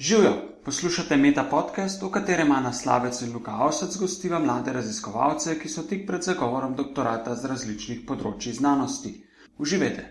Živijo, poslušate Meta podcast, v katerem ima naslavec Luka Avsec gostiva mlade raziskovalce, ki so tik pred zagovorom doktorata z različnih področji znanosti. Uživajte!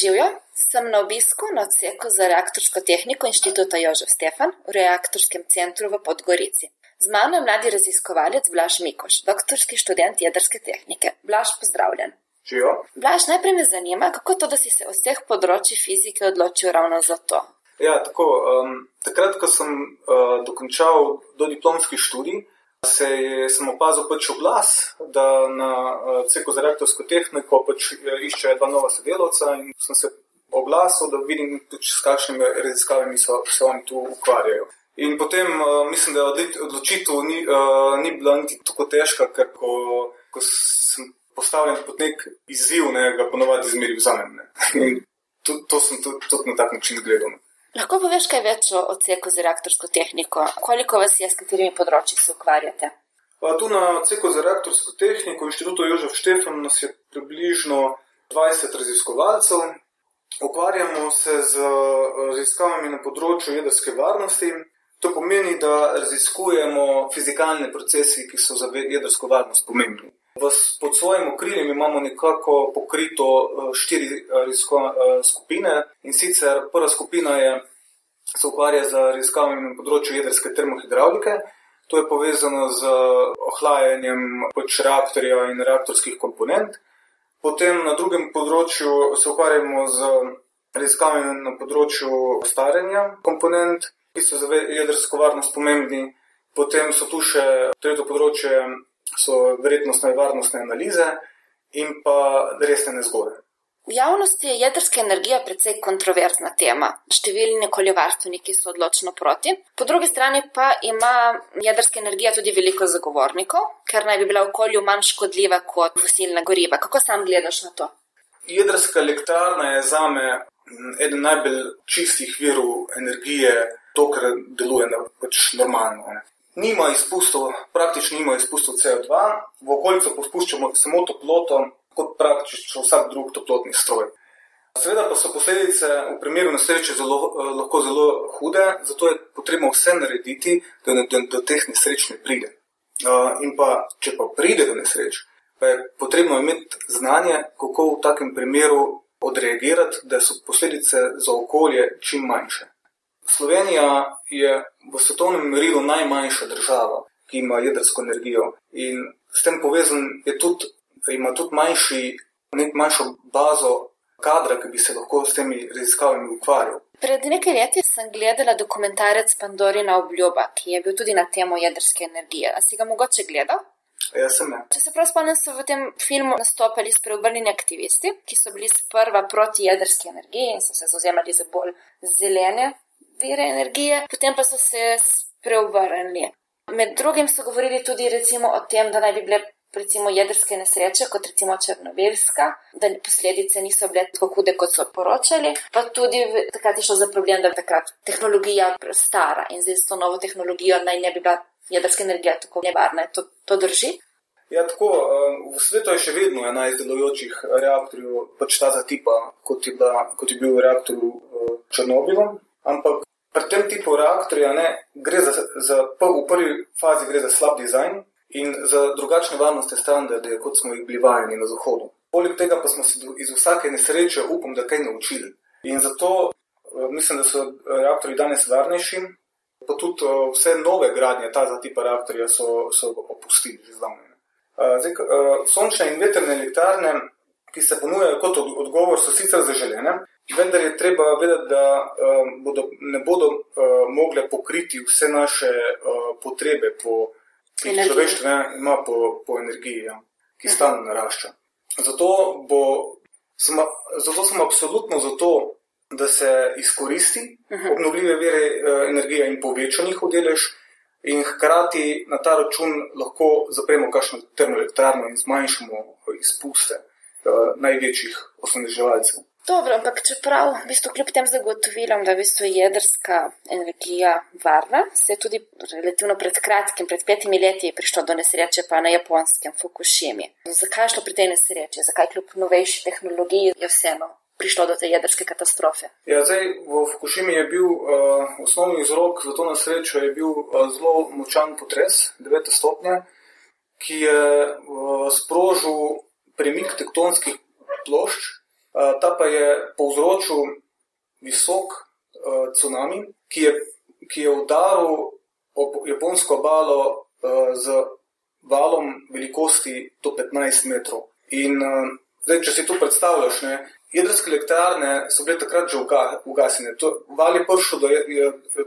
Živijo, sem na obisku na odseku za reaktorsko tehniko inštituta Jožef Stefan v reaktorskem centru v Podgorici. Z mano je mladi raziskovalec Blaž Mikoš, doktorski študent jedrske tehnike. Blaž, pozdravljen. Živijo. Blaž, najprej me zanima, kako to, da si se vseh področji fizike odločil ravno za to. Ja, tako, um, takrat, ko sem uh, dokončal do diplomski študij, se je, sem opazil pač oglas, da na uh, ceku za reaktorsko tehniko pač iščejo dva nova sodelavca in sem se oglasil, da vidim, pač, s kakšnimi raziskavami so, se oni tu ukvarjajo. In potem uh, mislim, da odločitev ni, uh, ni bila niti tako težka, ker ko, ko sem postavljen pod nek izziv, ne, ga ponovadi zmeri vzamem. To, to sem tudi na tak način gledal. Lahko poveš kaj več o odseku za reaktorsko tehniko? Koliko vas je, s katerimi področji se ukvarjate? Pa tu na odseku za reaktorsko tehniko inštitutu Jožef Štefan nas je približno 20 raziskovalcev. Ukvarjamo se z raziskavami na področju jedrske varnosti. To pomeni, da raziskujemo fizikalne procese, ki so za jedrsko varnost pomembni. Pod svojim okriljem imamo nekako pokrito eh, štiri eh, eh, skupine in sicer prva skupina je, se ukvarja z raziskavami na področju jedrske termohidravlike. To je povezano z ohlajanjem pač reaktorja in reaktorskih komponent. Potem na drugem področju se ukvarjamo z raziskavami na področju staranja komponent, ki so za jedrsko varnost pomembni. Potem so tu še tretje področje so verjetnostne in varnostne analize in pa resne nezgode. V javnosti je jedrska energija precej kontroverzna tema. Številni okoljevarstveniki so odločno proti. Po drugi strani pa ima jedrska energija tudi veliko zagovornikov, ker naj bi bila okolju manj škodljiva kot fosilna goriva. Kako sam gledaš na to? Jedrska elektrarna je za me eden najbolj čistih virov energije, to, kar deluje na, pač normalno nima izpustov, praktično nima izpustov CO2, v okolico pospuščamo samo toploto, kot praktično vsak drug toplotni stroj. Seveda pa so posledice v primeru nesreče zelo, eh, lahko zelo hude, zato je potrebno vse narediti, da do, do teh nesreč ne pride. Uh, in pa, če pa pride do nesreč, pa je potrebno imeti znanje, kako v takem primeru odreagirati, da so posledice za okolje čim manjše. Slovenija je v svetovnem merilu najmanjša država, ki ima jedrsko energijo in s tem povezan je tudi, ima tudi manjši, nek manjšo bazo kadra, ki bi se lahko s temi raziskavami ukvarjal. Pred nekaj leti sem gledala dokumentarec Pandorina obljuba, ki je bil tudi na temo jedrske energije. A si ga mogoče gledal? Ja, sem. Če se prav spomnim, so v tem filmu nastopili spreobrnjeni aktivisti, ki so bili sprva proti jedrski energiji in so se zauzemali za bolj zelene vire energije, potem pa so se preobrnili. Med drugim so govorili tudi recimo o tem, da naj bi bile recimo jedrske nesreče, kot recimo Črnobilska, da posledice niso bile tako hude, kot so poročali, pa tudi takrat je šlo za problem, da je takrat tehnologija stara in zdaj s to novo tehnologijo naj ne bi bila jedrska energija tako nevarna. To, to drži? Ja, tako, um, v svetu je še vedno ena iz delujočih reaktorjev, pač ta tipa, kot je, bila, kot je bil reaktor v Črnobilu, ampak pri tem tipu reaktorja ne, gre za, za, v prvi fazi gre za slab dizajn in za drugačne varnostne standarde, kot smo jih bili vajeni na Zahodu. Poleg tega pa smo se iz vsake nesreče, upam, da kaj naučili. In zato eh, mislim, da so reaktori danes varnejši, pa tudi eh, vse nove gradnje ta za tipa reaktorja so, so opustili že zdavne. Eh, sončne in veterne elektrarne, ki se ponujajo kot odgovor, so sicer zaželene, Vendar je treba vedeti, da um, bodo, ne bodo uh, mogle pokriti vse naše uh, potrebe po človeštvu, ima po, po energiji, ja, ki stalno narašča. Zato, bo, sem, zato sem absolutno za to, da se izkoristi obnovljive vire uh, energije in poveča njihov delež, in hkrati na ta račun lahko zapremo kakšno termoelektrarno in zmanjšamo izpuste največjih osnovneževalcev. Dobro, ampak čeprav v bistvu kljub tem zagotovilom, da je v bistvu jedrska energija varna, se je tudi relativno pred kratkim, pred petimi leti, prišlo do nesreče pa na japonskem Fukushimi. Zakaj je šlo pri tej nesreči? Zakaj kljub novejši tehnologiji je vseeno prišlo do te jedrske katastrofe. Ja, zdaj, v Fukushimi je bil uh, osnovni vzrok za to nesrečo bil uh, zelo močan potres, 9 stopnje, ki je uh, sprožil premik tektonskih plošč, ta pa je povzročil visok tsunami, ki je, ki je udaril ob japonsko obalo z valom velikosti do 15 metrov. In zdaj, če si to predstavljaš, ne, jedrske elektrarne so bile takrat že ugasnjene. Val je prišel do,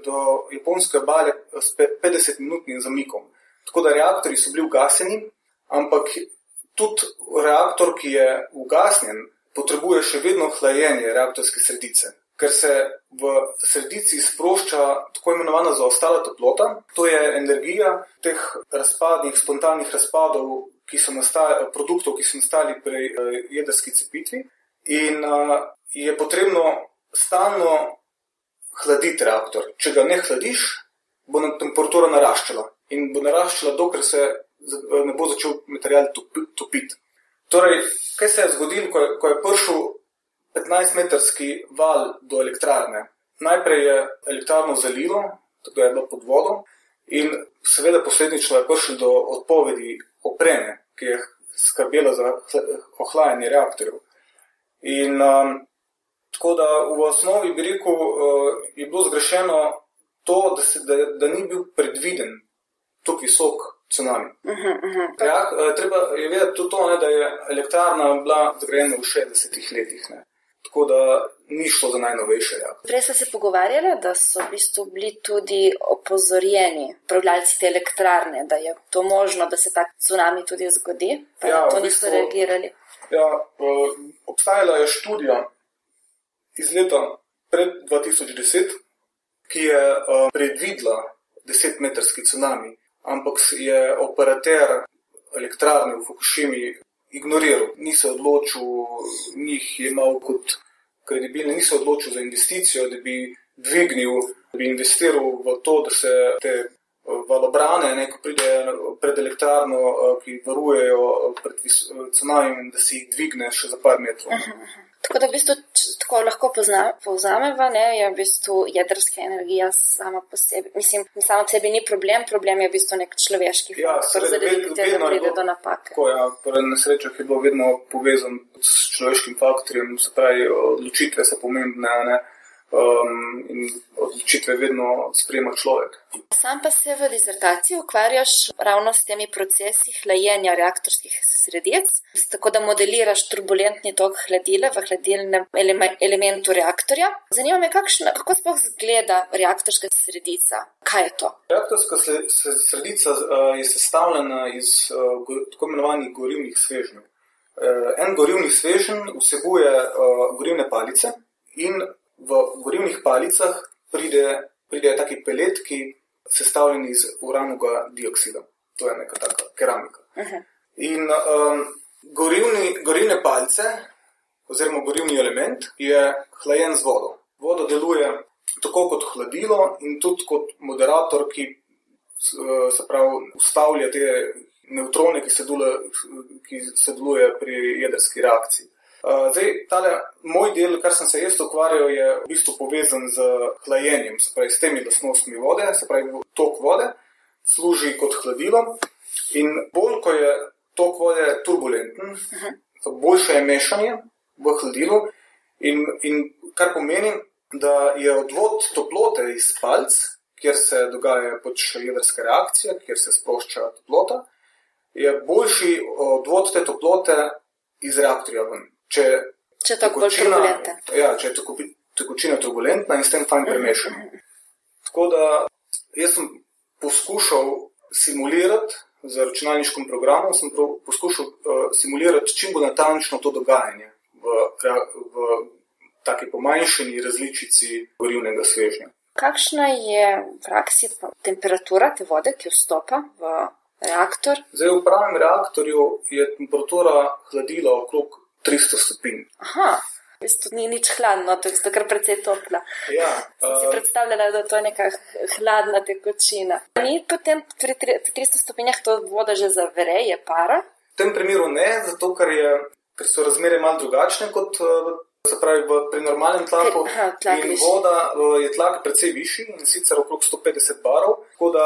do japonske obale s 50-minutnim zamikom. Tako da reaktori so bili ugasnjeni, ampak tudi reaktor, ki je ugasnjen, potrebuje še vedno hlajenje reaktorske sredice ker se v sredici sprošča tako imenovana zaostala toplota, to je energija teh razpadnih, spontanih razpadov, ki so nastali, produktov, ki so nastali pri uh, jedrski cepitvi. In uh, je potrebno stalno hladiti reaktor. Če ga ne hladiš, bo temperatura naraščala in bo naraščala, dokler se ne bo začel material topiti. Torej, kaj se je zgodilo, ko je, ko je prišel 15-metrski val do elektrarne. Najprej je elektrarno zalilo, tako da je bilo pod vodo, in seveda posledično je prišlo do odpovedi opreme, ki je skrbela za ohlajanje reaktorjev. In um, tako da v osnovi bi rekel, uh, je bilo zgrešeno to, da, se, da, da ni bil predviden tako visok tsunami. Uh -huh, uh -huh. Ja, treba je vedeti tudi to, ne, da je elektrarna bila zgrajena v 60-ih letih. Ne. Tako da ni šlo za najnovejše. Ja. Prej ste se pogovarjali, da so v bistvu bili tudi opozorjeni upravljalci te elektrarne, da je to možno, da se ta tsunami tudi zgodi. Pa ja, to niso bistvu, reagirali. Ja, obstajala je študija iz leta pred 2010, ki je predvidela 10-metrski tsunami, ampak je operater elektrarne v Fukushimi ignoriral, ni se odločil, njih je imel kot kredibilne, ni se odločil za investicijo, da bi dvignil, da bi investiral v to, da se te eh, valobrane, ne, ko pride pred elektrarno, eh, ki varujejo eh, pred cenami, da se jih dvigne še za par metrov. Uh -huh. Tako da v bistvu tako lahko povzameva, da je v bistvu jedrska energija sama po sebi. Mislim, sama po sebi ni problem, problem je v bistvu nek človeški ja, faktor, zaradi katerega pride do napake. Tako, ja, torej na srečo je bilo vedno povezan s človeškim faktorjem, se pravi, odločitve so pomembne. Ne? Um, in odločitve vedno sprejema človek. Sam pa se v dizertaciji ukvarjaš ravno s temi procesi hlajenja reaktorskih sredic, tako da modeliraš turbulentni tok hladila v hladilnem elementu reaktorja. Zanima me, kakšna, kako sploh zgleda reaktorska sredica. Kaj je to? Reaktorska sredica je sestavljena iz tako imenovanih gorivnih svežnjev. Uh, en gorivni svežen vsebuje gorivne palice in v gorivnih palicah pride, pride taki peletki, sestavljeni iz uranovega dioksida. To je neka taka keramika. Uh -huh. In um, gorivni, gorivne palice, oziroma gorivni element, je hlajen z vodo. Voda deluje tako kot hladilo in tudi kot moderator, ki se pravi ustavlja te neutrone, ki se, deluje, ki se deluje pri jedrski reakciji. Zdaj, tale moj del, kar sem se jaz ukvarjal, je v bistvu povezan z hlajenjem, se pravi s temi lastnostmi vode, se pravi tok vode, služi kot hladilo. In bolj, ko je tok vode turbulenten, boljše je mešanje v hladilu, in, in kar pomeni, da je odvod toplote iz palc, kjer se dogaja pač jedrska reakcija, kjer se sprošča toplota, je boljši odvod te toplote iz reaktorja ven če, če, ja, če je tako tekočina turbulentna in s tem fajn premešana. Tako da jaz sem poskušal simulirati z računalniškim programom, sem poskušal uh, simulirati, čim bo natančno to dogajanje v, v taki pomanjšani različici gorivnega svežnja. Kakšna je v praksi temperatura te vode, ki vstopa v reaktor? Zdaj, v pravem reaktorju je temperatura hladila okrog 300 stopinj. Aha. To ni nič hladno, to je kar precej topla. Ja, uh, si predstavljala, da to je neka hladna tekočina. Ni potem pri 300 stopinjah to voda že zavre, je para? V tem primeru ne, zato ker, je, ker so razmere malo drugačne kot v se pravi v, pri normalnem tlaku. Aha, tlak in višji. voda uh, je tlak precej višji in sicer okrog 150 barov. Tako da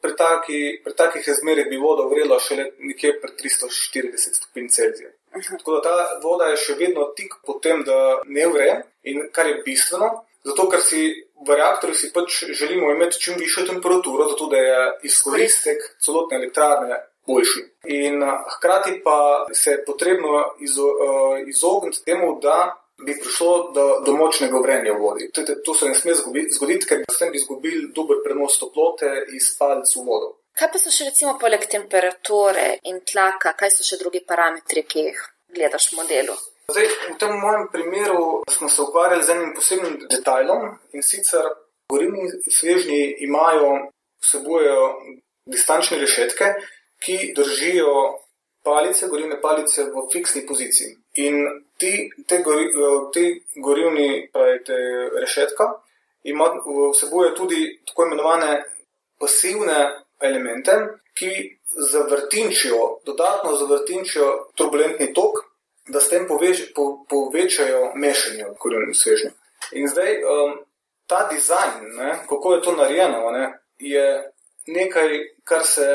pri, taki, pri takih razmerah bi voda vrela šele nekje pri 340 stopinj Celzija. Tako da ta voda je še vedno tik po tem, da ne vre in kar je bistveno. Zato, ker si v reaktorju si pač želimo imeti čim višjo temperaturo, zato da je izkoristek celotne elektrarne boljši. In a, hkrati pa se je potrebno izo, a, izogniti temu, da bi prišlo do, do močnega vrenja v vodi. To, se ne sme zgoditi, ker s tem bi izgubili dober prenos toplote iz palic v vodo. Kaj pa so še recimo poleg temperature in tlaka, kaj so še drugi parametri, ki jih gledaš v modelu? Zdaj, v tem mojem primeru smo se ukvarjali z enim posebnim detajlom in sicer gorivni svežnji imajo, vsebujejo distančne rešetke, ki držijo palice, gorivne palice v fiksni poziciji. In ti, te, gori, te gorivni, pravi, te rešetka, ima, vsebuje tudi tako imenovane pasivne elemente, ki zavrtinčijo, dodatno zavrtinčijo turbulentni tok, da s tem povež, po, povečajo mešanje v gorivnem svežnju. In zdaj um, ta dizajn, ne, kako je to narejeno, ne, je nekaj, kar se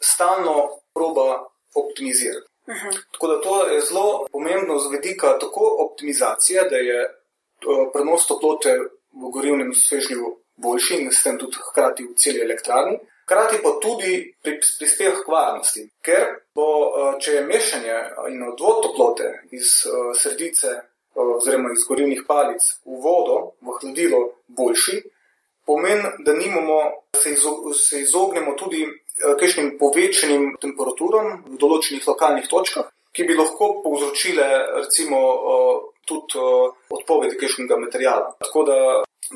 stalno proba optimizirati. Mhm. Tako da to je zelo pomembno z vidika tako optimizacije, da je uh, prenos toplote v gorivnem svežnju boljši in s tem tudi hkrati v celi elektrarni. Hkrati pa tudi pri, prispevek k varnosti, ker bo, uh, če je mešanje in odvod toplote iz uh, sredice uh, oziroma iz gorivnih palic v vodo, v hladilo boljši, pomeni, da nimamo, se, izo, se izognemo tudi eh, kakšnim povečanim temperaturam v določenih lokalnih točkah, ki bi lahko povzročile recimo eh, tudi eh, odpovedi kakšnega materijala. Tako da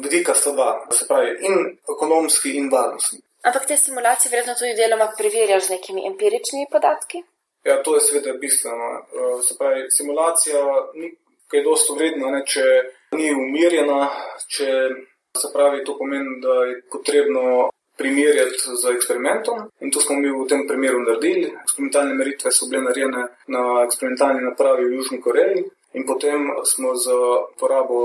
vidika sta dva, se pravi in ekonomski in varnostni. Ampak te simulacije verjetno tudi deloma preverjaš z nekimi empiričnimi podatki. Ja, to je seveda bistveno. Eh, Se pravi, simulacija ni kaj dosto vredna, ne, če ni umirjena, če se pravi, to pomeni, da je potrebno primerjati z eksperimentom. In to smo mi v tem primeru naredili. Eksperimentalne meritve so bile narejene na eksperimentalni napravi v Južni Koreji. In potem smo z uporabo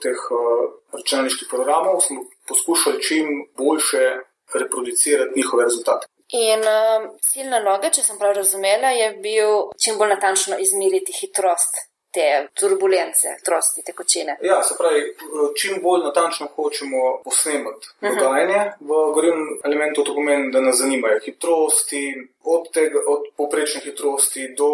teh eh, računalniških programov poskušali čim boljše reproducirati njihove rezultate. In um, cilj naloge, če sem prav razumela, je bil čim bolj natančno izmeriti hitrost te turbulence, hitrosti tekočine. Ja, se pravi, čim bolj natančno hočemo posnemati dogajanje v gorivnem elementu, to pomeni, da nas zanimajo hitrosti, od, tega, od poprečne hitrosti do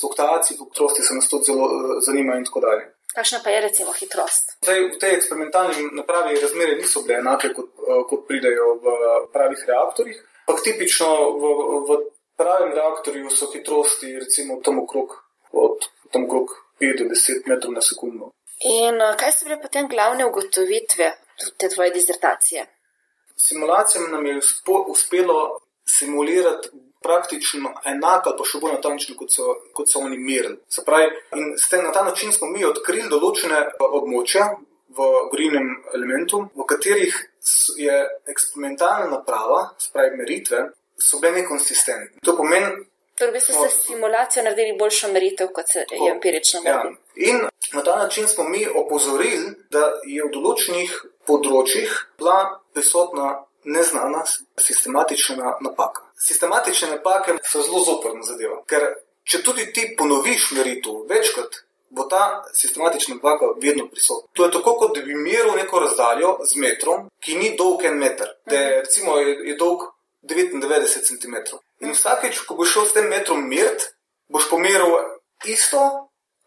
fluktuacij hitrosti, se nas tudi zelo eh, zanima in tako dalje. Kakšna pa je recimo hitrost? Zdaj, v tej eksperimentalni napravi razmere niso bile enake, kot, eh, kot pridejo v pravih reaktorjih, ampak tipično v, v pravem reaktorju so hitrosti recimo tam okrog, od tam okrog 5 do 10 metrov na sekundo. In uh, kaj so bile potem glavne ugotovitve te tvoje dizertacije? Simulacijam nam je uspelo simulirati praktično enako ali pa še bolj natančno, kot so, kot so oni merili. Se pravi, in s tem na ta način smo mi odkrili določene območja v gorivnem elementu, v katerih je eksperimentalna naprava, se pravi meritve, so bile nekonsistentne. To pomeni, Torej, v bistvu ste s simulacijo naredili boljšo meritev, kot se je empirično Ja. naredilo. In na ta način smo mi opozorili, da je v določenih področjih bila prisotna neznana sistematična napaka. Sistematične napake so zelo zoprna zadeva, ker če tudi ti ponoviš meritev večkrat, bo ta sistematična napaka vedno prisotna. To je tako, kot da bi meril neko razdaljo z metrom, ki ni dolg en meter, da je, recimo, je, je dolg 99 cm. In vsakeč, ko boš šel s tem metrom meriti, boš pomeril isto,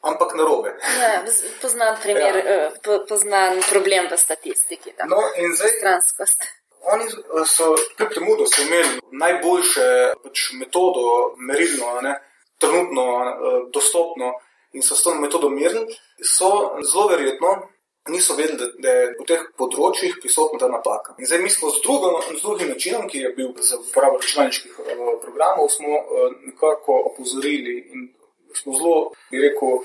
ampak narobe. Ja, z- poznan primer, Ja. ja. po, poznan problem v statistiki. tako. No, in zdaj Stranskost. Oni so, kljub temu, da so imeli najboljše pač, metodo merilno, ne, trenutno eh, dostopno in so s to metodo merili, so zelo verjetno niso vedeli, da, da je v teh področjih prisotna ta napaka. In zdaj mi smo z drugim načinom, ki je bil za uporabo računalniških eh, programov, smo eh, nekako opozorili in smo zelo, bi rekel,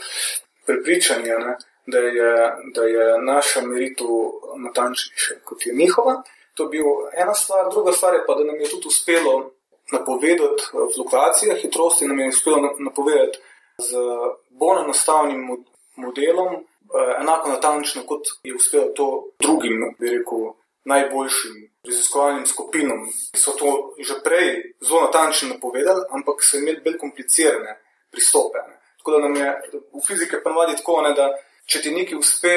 prepričani, ne, da, je, da je naša meritev natančnejša kot je njihova. To je bil ena stvar, druga stvar je pa, da nam je tudi uspelo napovedati eh, fluktuacije hitrosti, nam je uspelo na- napovedati z bolj enostavnim mo- modelom uh, enako natančno, kot je uspelo to drugim, bi rekel, najboljšim raziskovalnim skupinam, ki so to že prej zelo natančno napovedali, ampak so imeli bolj komplicirane pristope. Tako da nam je v fiziki ponovadi tako, ne, da če ti nekaj uspe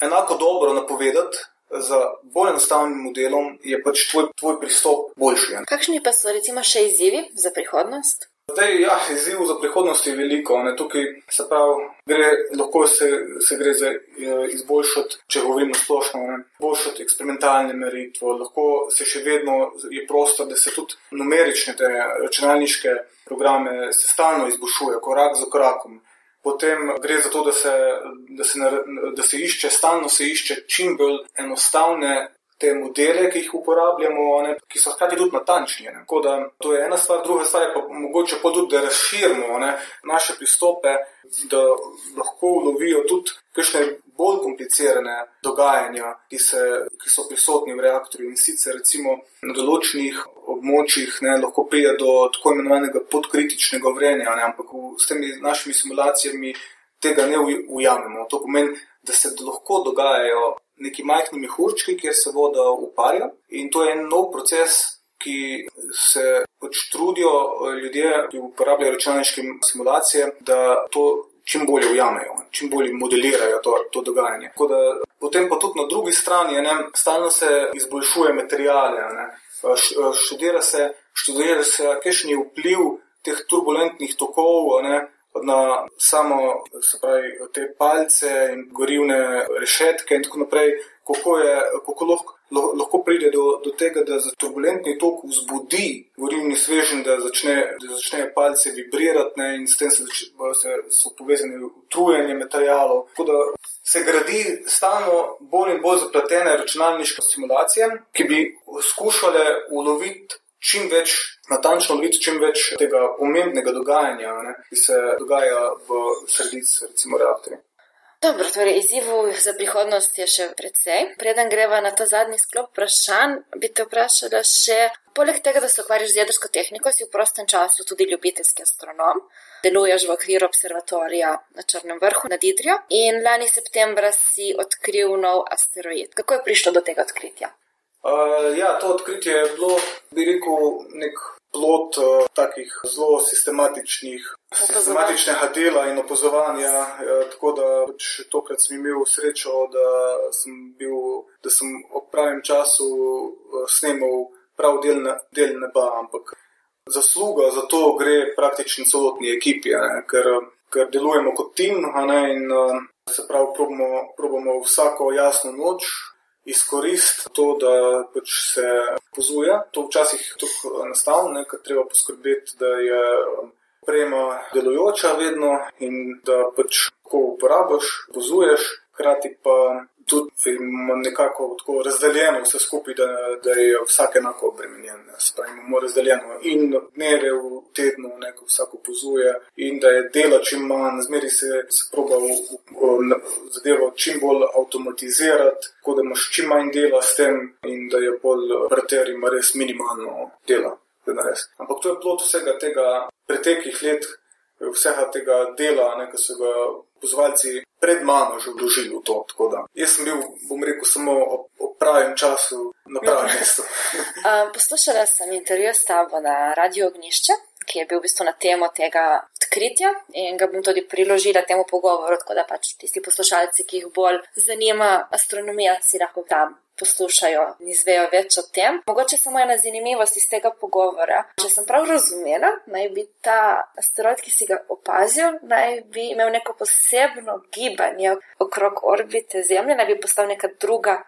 enako dobro napovedati. Z bolj enostavnim modelom je pač tvoj, tvoj pristop boljši. Kakšni pa so recimo še izzivi za prihodnost? Zdaj, ja, izziv za prihodnost je veliko. Ne? Tukaj se pravi, gre, lahko se, se gre za eh, izboljšati, če govorimo splošno, izboljšati eksperimentalne meritve, lahko se še vedno je prostor, da se tudi numerične te računalniške programe se stalno izboljšuje, korak za korakom. Potem gre za to, da se, da se, da se išče, stalno se išče čim bolj enostavne te modele, ki jih uporabljamo, ne, ki so hkrati tudi natančni. Ne. Da, to je ena stvar, druga stvar je pa mogoče pa tudi, da razširimo ne, naše pristope, da lahko lovijo tudi kakšne bolj komplicirane dogajanja, ki, se, ki so prisotni v reaktorju in sicer recimo na določenih območjih ne, lahko pride do tako imenovanega podkritičnega vrenja, ne, ampak v, s temi našimi simulacijami tega ne ujamemo. To pomeni, da se lahko dogajajo neki majhni mehurčki, kjer se voda uparja. In to je en nov proces, ki se pač trudijo eh, ljudje, ki uporabljajo računalniške simulacije, da to čim bolje ujamejo, čim bolje modelirajo to, to dogajanje. Da, potem pa tudi na drugi strani, ne, stalno se izboljšuje materijale, ne, eh, študira se, študira se, kakšen je vpliv teh turbulentnih tokov. Ne, na samo pravi, te palce in gorivne rešetke in tako naprej, kako, je, kako lahko, lahko pride do, do tega, da za turbulentni tok vzbudi gorivni svežen, da začne, da začne palce vibrirati ne, in s tem se, se so povezani utrujanje materijalov. Tako da se gradi stalno bolj in bolj zapletene računalniške simulacije, ki bi skušale uloviti čim več natančno videti čim več tega pomembnega dogajanja, ne, ki se dogaja v sredici, recimo, reaktorja. Dobro, torej izzivov za prihodnost je še precej. Preden greva na ta zadnji sklop vprašanj, bi te vprašala še, poleg tega, da se ukvarjaš z jedrsko tehniko, si v prostem času tudi ljubiteljski astronom. Deluješ v okviru observatorija na Črnem vrhu nad Idrijo in lani septembra si odkril nov asteroid. Kako je prišlo do tega odkritja? Uh, ja, to odkritje je bilo, bi rekel, nek plot uh, takih zelo sistematičnih, sistematičnega dela in opozovanja. Uh, tako da pač tokrat sem imel srečo, da sem, bil, da sem ob pravem času uh, snemal prav del, ne, del neba, ampak zasluga za to gre praktično celotni ekipi, ne, ker, ker delujemo kot tim ne, in uh, se pravi, probamo, probamo vsako jasno noč izkoristiti to, da pač se pozuje. To včasih je tudi enostavno, ker treba poskrbeti, da je um, prema delujoča vedno in da pač ko uporabiš, pozuješ, hkrati pa tudi nekako tako razdeljeno vse skupaj, da, da je vsak enako obremenjen. Spravi, imamo razdeljeno in dneve v tednu, neko vsako pozuje, in da je delo čim manj, zmeri se, se proba zadevo čim bolj avtomatizirati, tako da imaš čim manj dela s tem, in da je bolj operater ima res minimalno dela. Ampak to je plot vsega tega preteklih let, vsega tega dela, ki so ga pozvalci pred mano že vložili v to. Jaz sem bil, bom rekel, samo ob, ob pravem času na pravem mestu. Poslušala sem intervju s tabo na Radio Ognišče, ki je bil v bistvu na temo tega odkritja in ga bom tudi priložila temu pogovoru, tako da pač tisti poslušalci, ki jih bolj zanima astronomija, si lahko tam poslušajo in izvejo več o tem. Mogoče samo ena zanimivost iz tega pogovora. Če sem prav razumela, naj bi ta asteroid, ki si ga opazil, naj bi imel neko posebno gibanje okrog orbite Zemlje, naj bi postal neka druga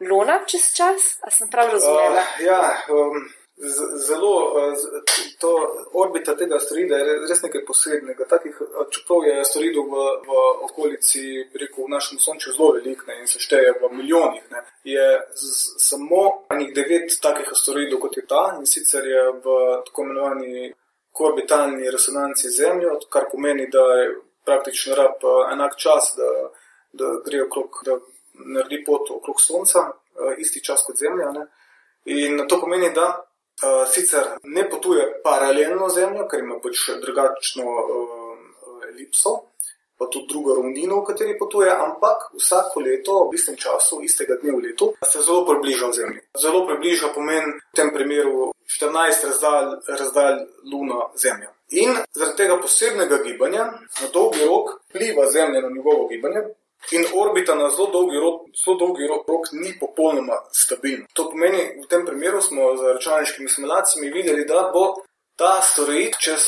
luna čez čas. A sem prav razumela? Uh, ja, um zelo, eh, to orbita tega asteroida je res nekaj posebnega. Takih, eh, čeprav je asteroidov v, v okolici, rekel, v našem Sončju zelo velik ne, in se šteje v milijonih, ne, je z, samo enih devet takih asteroidov kot je ta in sicer je v tako imenovani koorbitalni resonanci Zemljo, kar pomeni, da je praktično rab eh, enak čas, da, da gre okrog, da naredi pot okrog Sonca, isti čas kot Zemlja. Ne. In to pomeni, da sicer ne potuje paralelno Zemljo, ker ima pač drugačno uh, elipso, pa tudi drugo ravnino, v kateri potuje, ampak vsako leto, v istem času, istega dne v letu, se zelo približa Zemlji. Zelo približa pomeni v tem primeru 14 razdalj, razdalj Luna Zemlja. In zaradi tega posebnega gibanja na dolgi rok pliva Zemlja na njegovo gibanje. In orbita na zelo dolgi rok, zelo dolgi rok, ni popolnoma stabilna. To pomeni, v tem primeru smo z računalniškimi simulacijami videli, da bo ta asteroid čez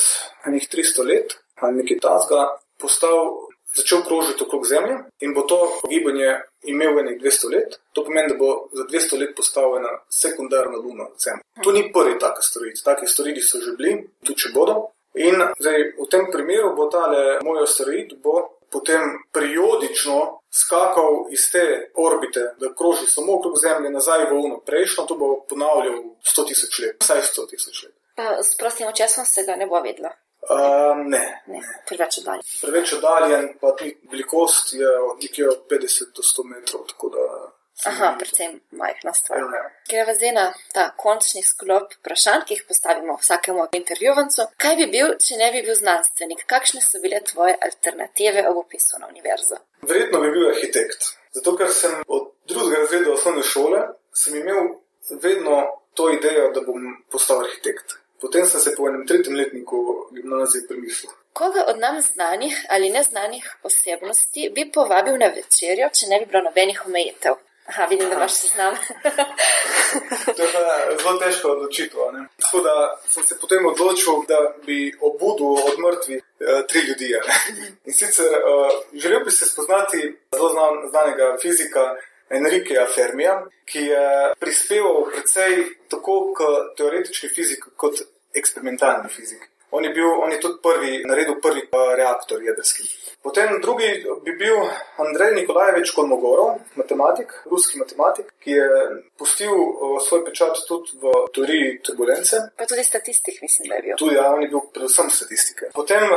nekaj 300 let ali nekaj tasga postal, začel krožiti okrog Zemlje in bo to gibanje imel nekaj 200 let. To pomeni, da bo za 200 let postal ena sekundarna luna Zemlje. To ni prvi tak asteroid. Taki asteroidi so že bili, tudi če bodo. In zdaj, v tem primeru bo tale moj asteroid bo potem periodično skakal iz te orbite, da kroži samo okrog Zemlje, nazaj v Uno prejšnjo, to bo ponavljal 100 tisoč let, vsaj 100 tisoč let. Sprosim, časom se ga ne bo vedlo. Uh, ne. ne. Preveč oddaljen. Preveč oddaljen, pa tudi velikost je nekje od 50 do 100 metrov. Aha, predvsem majhna stvar. Ja. Greva zdaj na ta končni sklop vprašanj, ki jih postavimo vsakemu intervjuvancu. Kaj bi bil, če ne bi bil znanstvenik? Kakšne so bile tvoje alternative ob opisu na univerzo? Verjetno bi bil arhitekt. Zato, ker sem od drugega razreda osnovne šole imel vedno to idejo, da bom postal arhitekt. Potem sem se po enem tretjem letniku gimnazije premislil. Koga od nam znanih ali neznanih osebnosti bi povabil na večerjo, če ne bi bilo nobenih omejitev? Aha, vidim, da imaš seznam. to je zelo težko odločitev. Tako da sem se potem odločil, da bi obudil od mrtvih eh, tri ljudi. In sicer eh, želel bi se spoznati zelo znan, znanega fizika. Enrikeja Fermija, ki je prispeval precej tako k teoretični fiziki kot eksperimentalni fiziki. On je, bil, on je tudi prvi, naredil prvi reaktor jedrski. Potem drugi bi bil Andrej Nikolajevič Kolmogorov, matematik, ruski matematik, ki je pustil svoj pečat tudi v teoriji turbulence. Pa tudi statistik, mislim, da je bil. Tudi, ja, on je bil predvsem statistike. Potem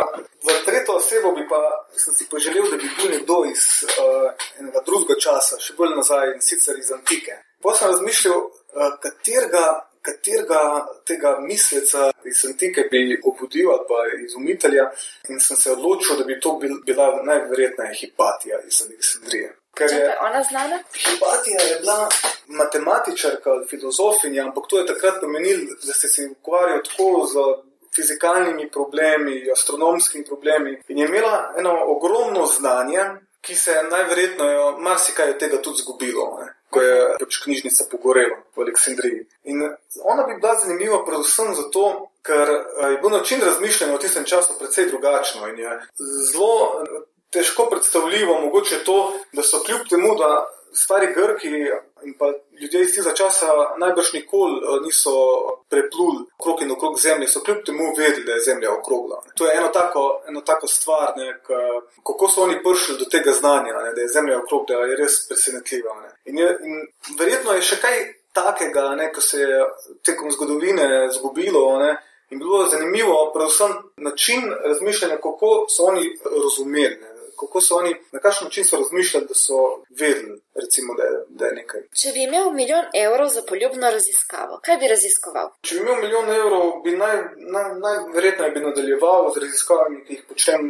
v tretjo osebo bi pa sem si poželel, da bi bil nekdo iz uh, enega drugega časa, še bolj nazaj in sicer iz antike. Potem sem razmišljal, uh, katerega katerega tega misleca iz antike bi obudil ali pa izumitelja in sem se odločil, da bi to bil, bila najverjetneje Hipatija iz Aleksandrije. Ker je ona znana? Hipatija je bila matematičarka filozofinja, ampak to je takrat pomenilo, da ste se ukvarjali tako z fizikalnimi problemi, astronomskimi problemi in je imela eno ogromno znanje, ki se je najverjetneje marsikaj od tega tudi zgubilo. Ne ko je pač knjižnica pogorela v Aleksandriji. In ona bi bila zanimiva predvsem zato, ker eh, je bil način razmišljanja v tistem času precej drugačno in je zelo eh, težko predstavljivo, mogoče to, da so kljub temu, da stari Grki in pa ljudje iz tega časa najbrž nikoli eh, niso prepluli krok in okrog zemlje, so kljub temu vedeli, da je zemlja okrogla. To je eno tako, eno tako stvar, ne, kako so oni prišli do tega znanja, ne, da je zemlja okrogla, je res presenetljiva. In, in verjetno je še kaj takega, ne, ko se je tekom zgodovine zgubilo. Ne, In bilo je zanimivo, predvsem način razmišljanja, kako so oni razumeli. Ne kako so oni, na kakšen način so razmišljali, da so vedeli, recimo, da, je, da je nekaj. Če bi imel milijon evrov za poljubno raziskavo, kaj bi raziskoval? Če bi imel milijon evrov, bi najverjetneje naj, naj bi nadaljeval z raziskavami, ki jih počnem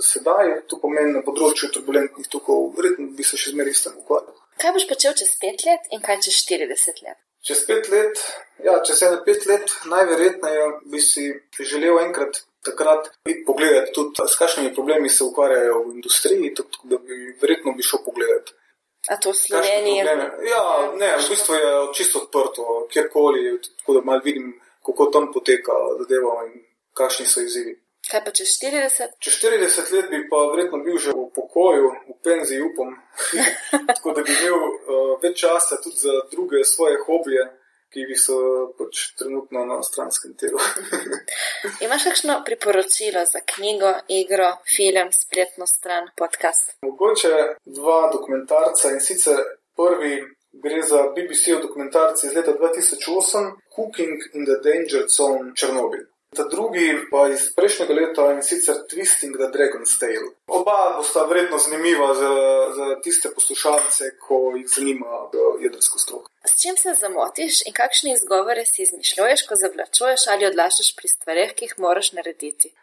sedaj, to pomeni na področju turbulentnih tokov, verjetno bi se še zmeraj s tem ukvarjal. Kaj boš počel čez pet let in kaj čez 40 let? Čez pet let, ja, čez ene pet let, najverjetneje bi si želel enkrat takrat iti pogledati, tudi s kakšnimi problemi se ukvarjajo v industriji, tako da bi verjetno bi šel pogledati. A to Slovenije? Ja, ne, v bistvu je čisto odprto, kjerkoli, tako da mal vidim, kako tam poteka zadeva in kakšni so izzivi. Kaj pa čez 40? Čez 40 let bi pa verjetno bil že v pokoju, v penziji, upam. tako da bi imel uh, več časa tudi za druge svoje hobije ki so pač trenutno na stranskem telu. Imaš kakšno priporočilo za knjigo, igro, film, spletno stran, podcast? Mogoče dva dokumentarca in sicer prvi gre za BBC dokumentarci iz leta 2008, Cooking in the Danger Zone Černobil. Ta drugi pa iz prejšnjega leta in sicer Twisting the Dragon's Tale. Oba bosta verjetno zanimiva za, za tiste poslušalce, ko jih zanima jedrsko stroko. S čim se zamotiš in kakšne izgovore si izmišljuješ, ko zavlačuješ ali odlašaš pri stvareh, ki jih moraš narediti?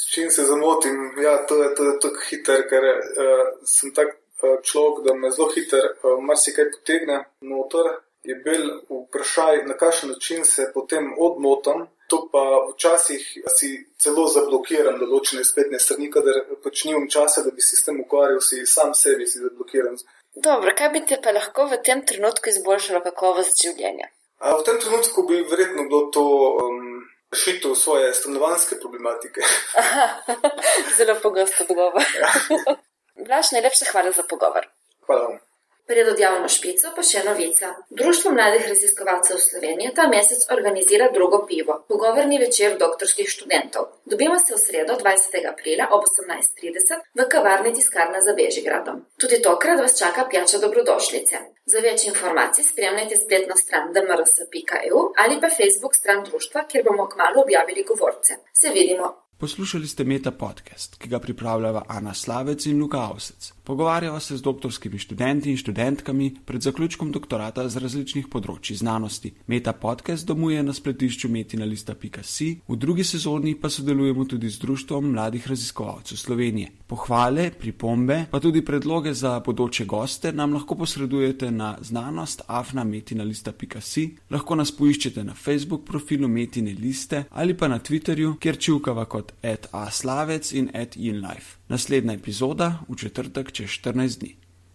S čim se zamotim? Ja, to je tako hiter, ker uh, sem tak uh, človek, da me zelo hiter uh, marsikaj potegne noter. Je bil vprašaj, na kakšen način se potem odmotam. To pa včasih si celo zablokiram določene spletne strani, kadar pač nimam časa, da bi se s tem ukvarjal, si sam sebi si zablokiram. Dobro, kaj bi te pa lahko v tem trenutku izboljšalo kakovost življenja? A v tem trenutku bi verjetno bilo to um, rešitev svoje stanovanske problematike. Aha, zelo pogosto odgovor. Ja. Blaž, najlepša hvala za pogovor. Hvala vam. Pred odjavno špico pa še novica. Društvo mladih raziskovalcev Slovenije ta mesec organizira drugo pivo, pogovorni večer doktorskih študentov. Dobimo se v sredo 20. aprila ob 18.30 v kavarni tiskarna za Bežigradom. Tudi tokrat vas čaka pijača dobrodošlice. Za več informacij spremljajte spletno stran dmrs.eu ali pa Facebook stran društva, kjer bomo kmalo objavili govorce. Se vidimo! Poslušali ste Meta podcast, ki ga pripravljava Ana Slavec in Luka Avsec. Pogovarjava se z doktorskimi študenti in študentkami pred zaključkom doktorata z različnih področji znanosti. Meta podcast domuje na spletišču metina.si, v drugi sezoni pa sodelujemo tudi z Društvom mladih raziskovalcev Slovenije. Pohvale, pripombe, pa tudi predloge za bodoče goste nam lahko posredujete na znanost afnametina.si, lahko nas poiščete na Facebook profilu Metine liste ali pa na Twitterju, kjer čivkava kot at aslavec in at inlife. Naslednja epizoda v četrtek čez 14 dni.